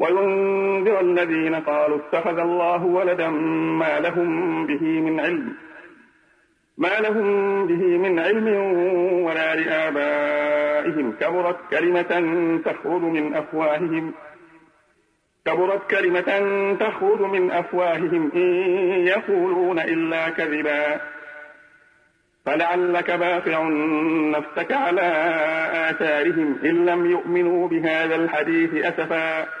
وينذر الذين قالوا اتخذ الله ولدا ما لهم به من علم ما لهم به من علم ولا لآبائهم. كبرت كلمة تخرج من أفواههم كبرت كلمة تخرج من أفواههم. إن يقولون إلا كذبا فلعلك باقع نفسك على آثارهم. إن لم يؤمنوا بهذا الحديث أسفا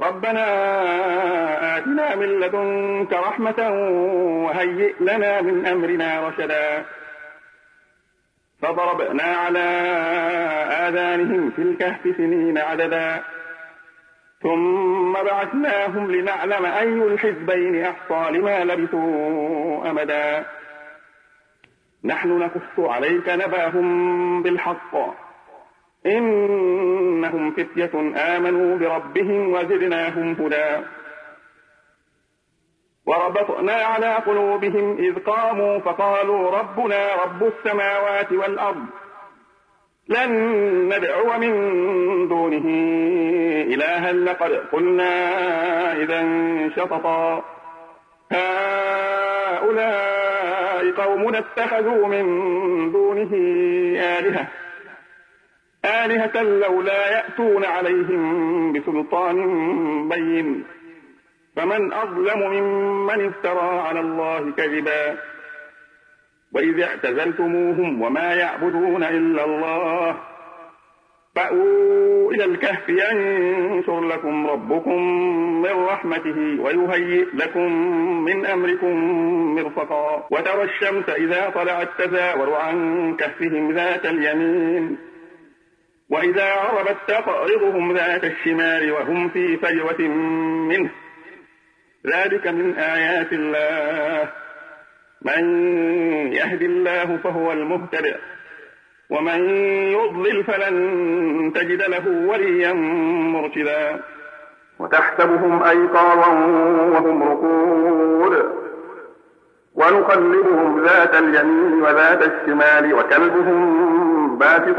ربنا آتنا من لدنك رحمة وهيئ لنا من أمرنا رشدا. فضربنا على آذانهم في الكهف سنين عددا. ثم بعثناهم لنعلم أي الحزبين أحصى لما لبثوا أمدا. نحن نقص عليك نباهم بالحق. إنهم فتية آمنوا بربهم وزدناهم هدى. وربطنا على قلوبهم إذ قاموا فقالوا ربنا رب السماوات والأرض. لن ندعو من دونه إلها لقد قلنا إذا شططا. هؤلاء قومنا اتخذوا من دونه آلهة. آلهة لولا يأتون عليهم بسلطان بين. فمن أظلم ممن افترى على الله كذبا. وإذ اعتزلتموهم وما يعبدون إلا الله. فأووا إلى الكهف ينشر لكم ربكم من رحمته ويهيئ لكم من أمركم مرفقا. وترى الشمس إذا طلعت تزاور عن كهفهم ذات اليمين. وإذا عربت تقرضهم ذات الشمال وهم في فجوة منه. ذلك من آيات الله. من يهد الله فهو المهتدئ. ومن يضلل فلن تجد له وليا مرشدا. وتحسبهم أيقاظا وهم رقود. ونقلبهم ذات اليمين وذات الشمال وكلبهم باسط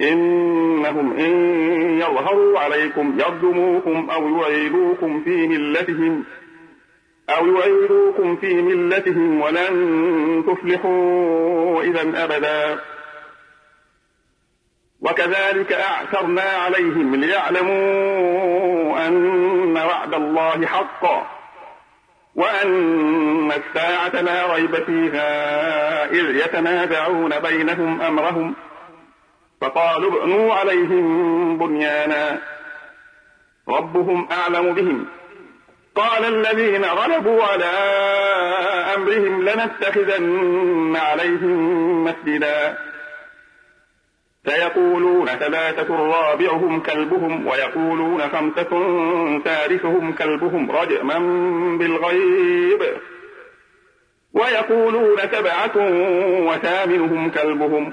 إنهم إن يظهروا عليكم يرجموكم أو يعيدوكم في ملتهم أو يعيدوكم في ملتهم ولن تفلحوا إذا أبدا. وكذلك أعثرنا عليهم ليعلموا أن وعد الله حق وأن الساعة لا ريب فيها إذ يتنازعون بينهم أمرهم فقالوا ابنوا عليهم بنيانا. ربهم أعلم بهم. قال الذين غلبوا على أمرهم لنتخذن عليهم مسجدا. سيقولون ثلاثة رابعهم كلبهم ويقولون خمسة ثالثهم كلبهم رجما بالغيب. ويقولون سبعة وثامنهم كلبهم.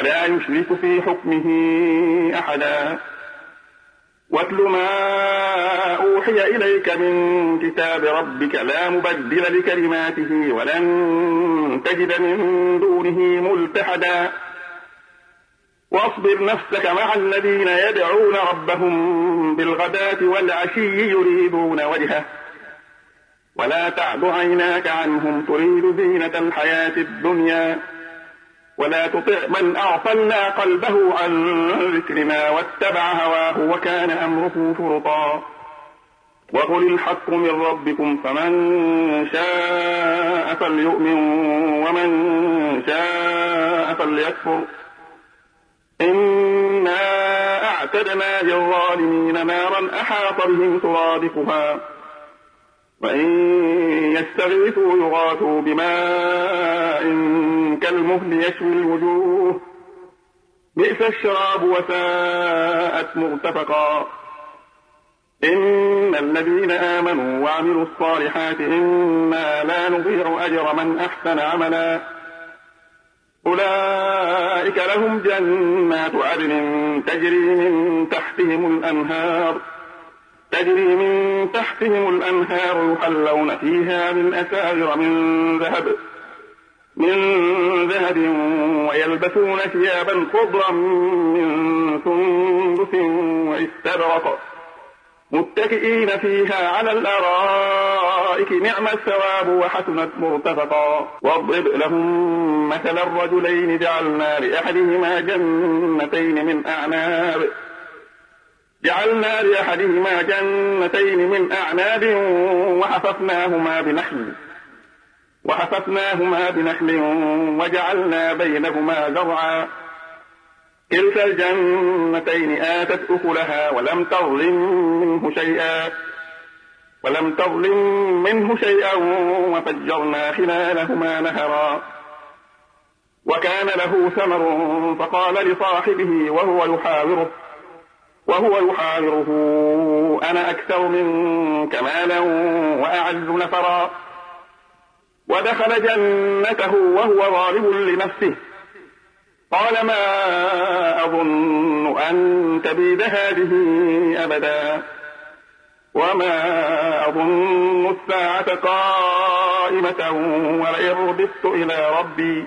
ولا يشرك في حكمه أحدا. واتل ما أوحي إليك من كتاب ربك لا مبدل لكلماته ولن تجد من دونه ملتحدا. واصبر نفسك مع الذين يدعون ربهم بالغداة والعشي يريدون وجهه. ولا تعد عيناك عنهم تريد زينة الحياة الدنيا. ولا تطع من أغفلنا قلبه عن ذكرنا واتبع هواه وكان أمره فرطا وقل الحق من ربكم فمن شاء فليؤمن ومن شاء فليكفر. إنا أعتدنا للظالمين نارا أحاط بهم سرادقها. وإن يستغيثوا يغاثوا بماء كالمهل يشوي الوجوه. بئس الشراب وساءت مرتفقا. إن الذين آمنوا وعملوا الصالحات إنا لا نضيع أجر من أحسن عملا. أولئك لهم جنات عدن تجري من تحتهم الأنهار. تجري من تحتهم الأنهار يحلون فيها من أساور من ذهب من ذهب ويلبسون ثيابا خضرا من سندس واستبرق. متكئين فيها على الأرائك نعم الثواب وحسنت مرتفقا. واضرب لهم مثل الرجلين جعلنا لأحدهما جنتين من أعناب. جعلنا لأحدهما جنتين من أعناب وحففناهما بنخل وحففناهما بنخل وجعلنا بينهما زرعا. كلتا الجنتين آتت أكلها ولم تظلم منه شيئا ولم تظلم منه شيئا وفجرنا خلالهما نهرا. وكان له ثمر فقال لصاحبه وهو يحاوره وهو يحاوره. أنا أكثر منك مالا وأعز نفرا. ودخل جنته وهو ظالم لنفسه. قال ما أظن أن تبيد هذه أبدا. وما أظن الساعة قائمة ولئن رددت إلى ربي.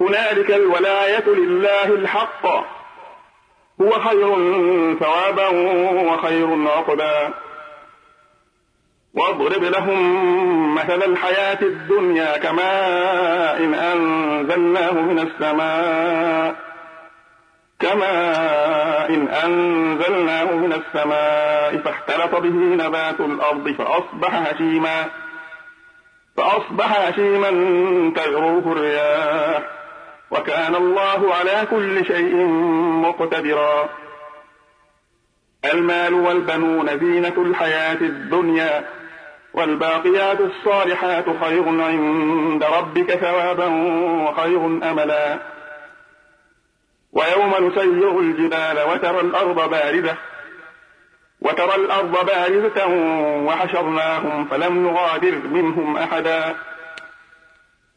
هنالك الولاية لله الحق. هو خير ثوابا وخير عقبا. واضرب لهم مثل الحياة الدنيا كماء إن أنزلناه من السماء كماء إن أنزلناه من السماء فاختلط به نبات الأرض فأصبح هشيما فأصبح هشيما تغروه الرياح. وكان الله على كل شيء مقتدرا. المال والبنون زينة الحياة الدنيا والباقيات الصالحات خير عند ربك ثوابا وخير أملا. ويوم نسير الجبال وترى الأرض باردة وترى الأرض بارزة وحشرناهم فلم نغادر منهم أحدا.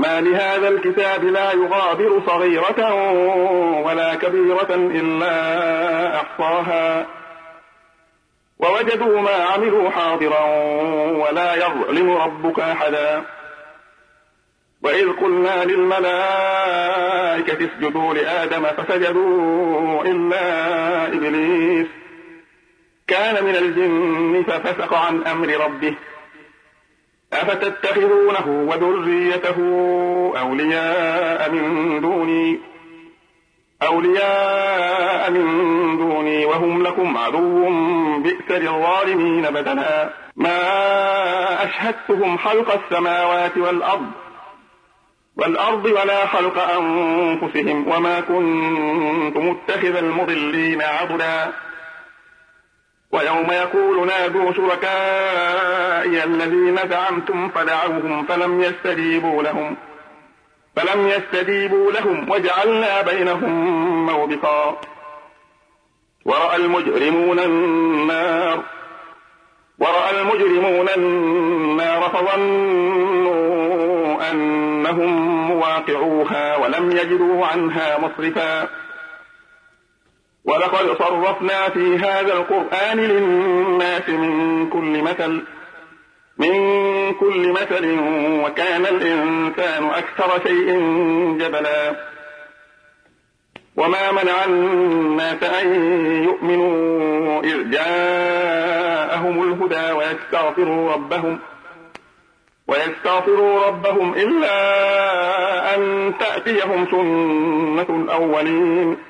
ما لهذا الكتاب لا يغادر صغيرة ولا كبيرة إلا أحصاها. ووجدوا ما عملوا حاضرا ولا يظلم ربك أحدا. وإذ قلنا للملائكة اسجدوا لآدم فسجدوا إلا إبليس. كان من الجن ففسق عن أمر ربه. أفتتخذونه وذريته أولياء من دوني؟ أولياء من دوني وهم لكم عدو بئس للظالمين بدلا ما أشهدتهم خلق السماوات والأرض والأرض ولا خلق أنفسهم وما كنت متخذ المضلين عضدا. ويوم يقول نادوا شركائي الذين زعمتم فدعوهم فلم يستجيبوا لهم. فلم يستجيبوا لهم وجعلنا بينهم موبقا. ورأى المجرمون النار. ورأى المجرمون النار فظنوا أنهم مواقعوها ولم يجدوا عنها مصرفا. ولقد صرفنا في هذا القرآن للناس من كل مثل من كل مثل وكان الإنسان أكثر شيء جبلا وما منع الناس أن يؤمنوا إذ جاءهم الهدى ويستغفروا ربهم ويستغفروا ربهم إلا أن تأتيهم سنة الأولين.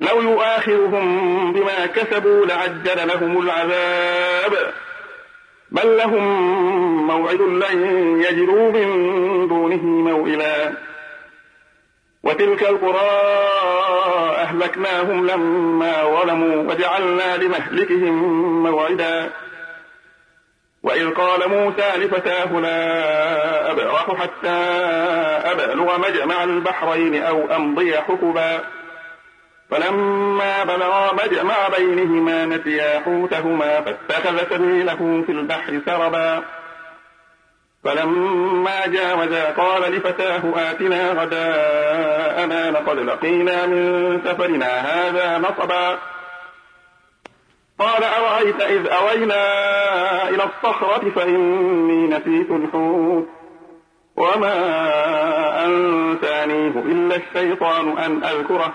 لو يؤاخذهم بما كسبوا لعجل لهم العذاب. بل لهم موعد لن يجدوا من دونه موئلا. وتلك القرى أهلكناهم لما ظلموا وجعلنا لمهلكهم موعدا. وإذ قال موسى لفتاه لا أبرح حتى أبلغ مجمع البحرين أو أمضي حقبا. فلما بلغا مجمع بينهما نسيا حوتهما فاتخذ سبيله في البحر سربا. فلما جاوزا قال لفتاه آتنا غداءنا لقد لقينا من سفرنا هذا نصبا. قال أرأيت إذ أوينا إلى الصخرة فإني نسيت الحوت. وما أنسانيه إلا الشيطان أن أذكره.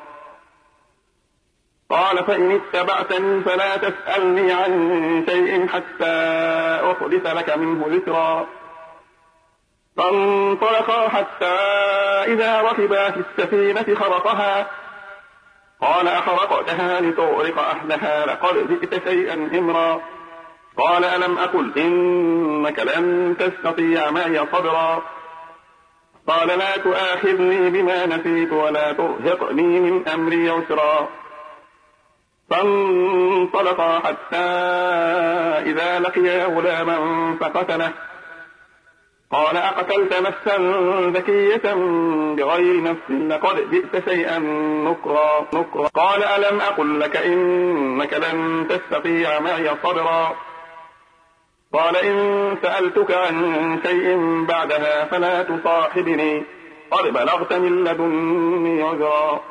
قال فإن اتبعتني فلا تسألني عن شيء حتى أحدث لك منه ذكرا. فانطلقا حتى إذا ركبا في السفينة خرقها. قال أخرقتها لتغرق أهلها لقد جئت شيئا إمرا. قال ألم أقل إنك لن تستطيع معي صبرا. قال لا تؤاخذني بما نسيت ولا ترهقني من أمري يسرا. فانطلقا حتى إذا لقيا غلاما فقتله. قال أقتلت نفسا ذكية بغير نفس لقد جئت شيئا نكرا نكرا. قال ألم أقل لك إنك لن تستطيع معي صبرا؟ قال إن سألتك عن شيء بعدها فلا تصاحبني قد بلغت من لدني عذرا.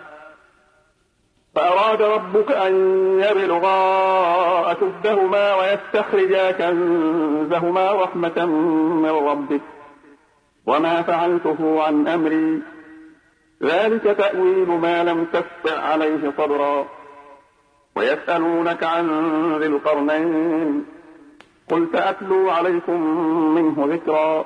فأراد ربك أن يبلغا أشدهما ويستخرجا كنزهما رحمة من ربك. وما فعلته عن أمري. ذلك تأويل ما لم تستطع عليه صبرا ويسألونك عن ذي القرنين. قل سأتلو عليكم منه ذكرا.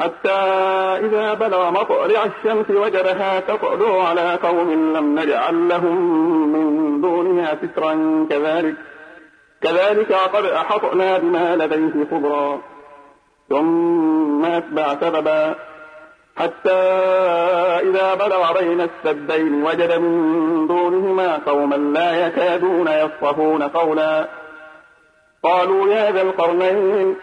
حتى إذا بلغ مطلع الشمس وجدها تطلع على قوم لم نجعل لهم من دونها سترا كذلك. كذلك وقد أحطنا بما لديه خبرا. ثم أتبع سببا. حتى إذا بلغ بين السدين وجد من دونهما قوما لا يكادون يفقهون قولا. قالوا يا ذا القرنين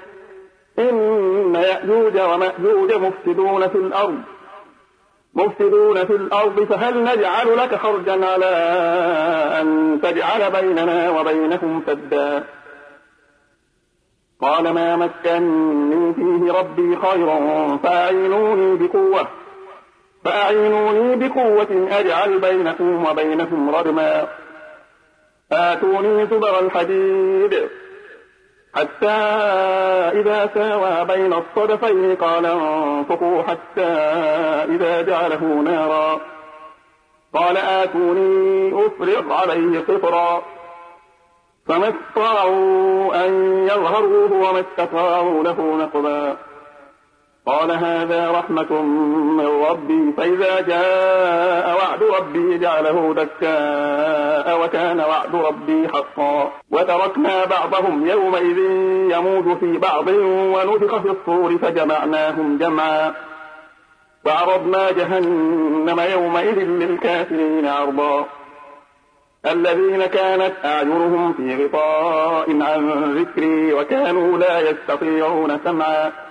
إن يأجوج ومأجوج مفسدون في الأرض. مفسدون في الأرض فهل نجعل لك خرجا على أن تجعل بيننا وبينهم سدا؟ قال ما مكنني فيه ربي خيرا فأعينوني بقوة. فأعينوني بقوة أجعل بينكم وبينهم ردما. آتوني زبر الحديد. حتى إذا ساوى بين الصدفين قال انفقوا حتى إذا جعله نارا. قال آتوني أفرغ عليه قطرا. فما استطاعوا أن يظهروه وما استطاعوا له نقبا. قال هذا رحمة من ربي فإذا جاء وعد ربي جعله دكاء وكان وعد ربي حقا. وتركنا بعضهم يومئذ يموج في بعض ونفخ في الصور فجمعناهم جمعا. وعرضنا جهنم يومئذ للكافرين عرضا. الذين كانت أعينهم في غطاء عن ذكري وكانوا لا يستطيعون سمعا.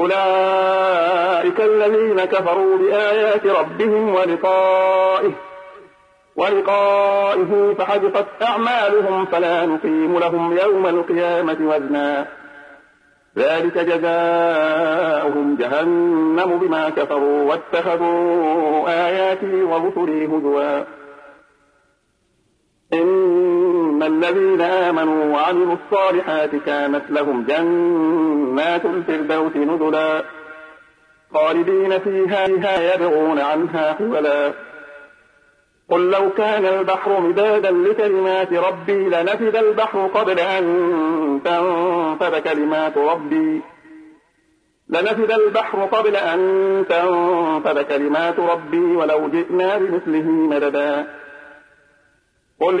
أولئك الذين كفروا بآيات ربهم ولقائه ولقائه فحدثت أعمالهم فلا نقيم لهم يوم القيامة وزنا. ذلك جزاؤهم جهنم بما كفروا واتخذوا آياتي ورسلي هزوا. إن الذين آمنوا وعملوا الصالحات كانت لهم جنات الفردوس نزلا خالدين فيها فيها يبغون عنها حولا. قل لو كان البحر مدادا لكلمات ربي لنفد البحر قبل أن تنفذ كلمات ربي. لنفد البحر قبل أن تنفذ كلمات ربي ولو جئنا بمثله مددا. قل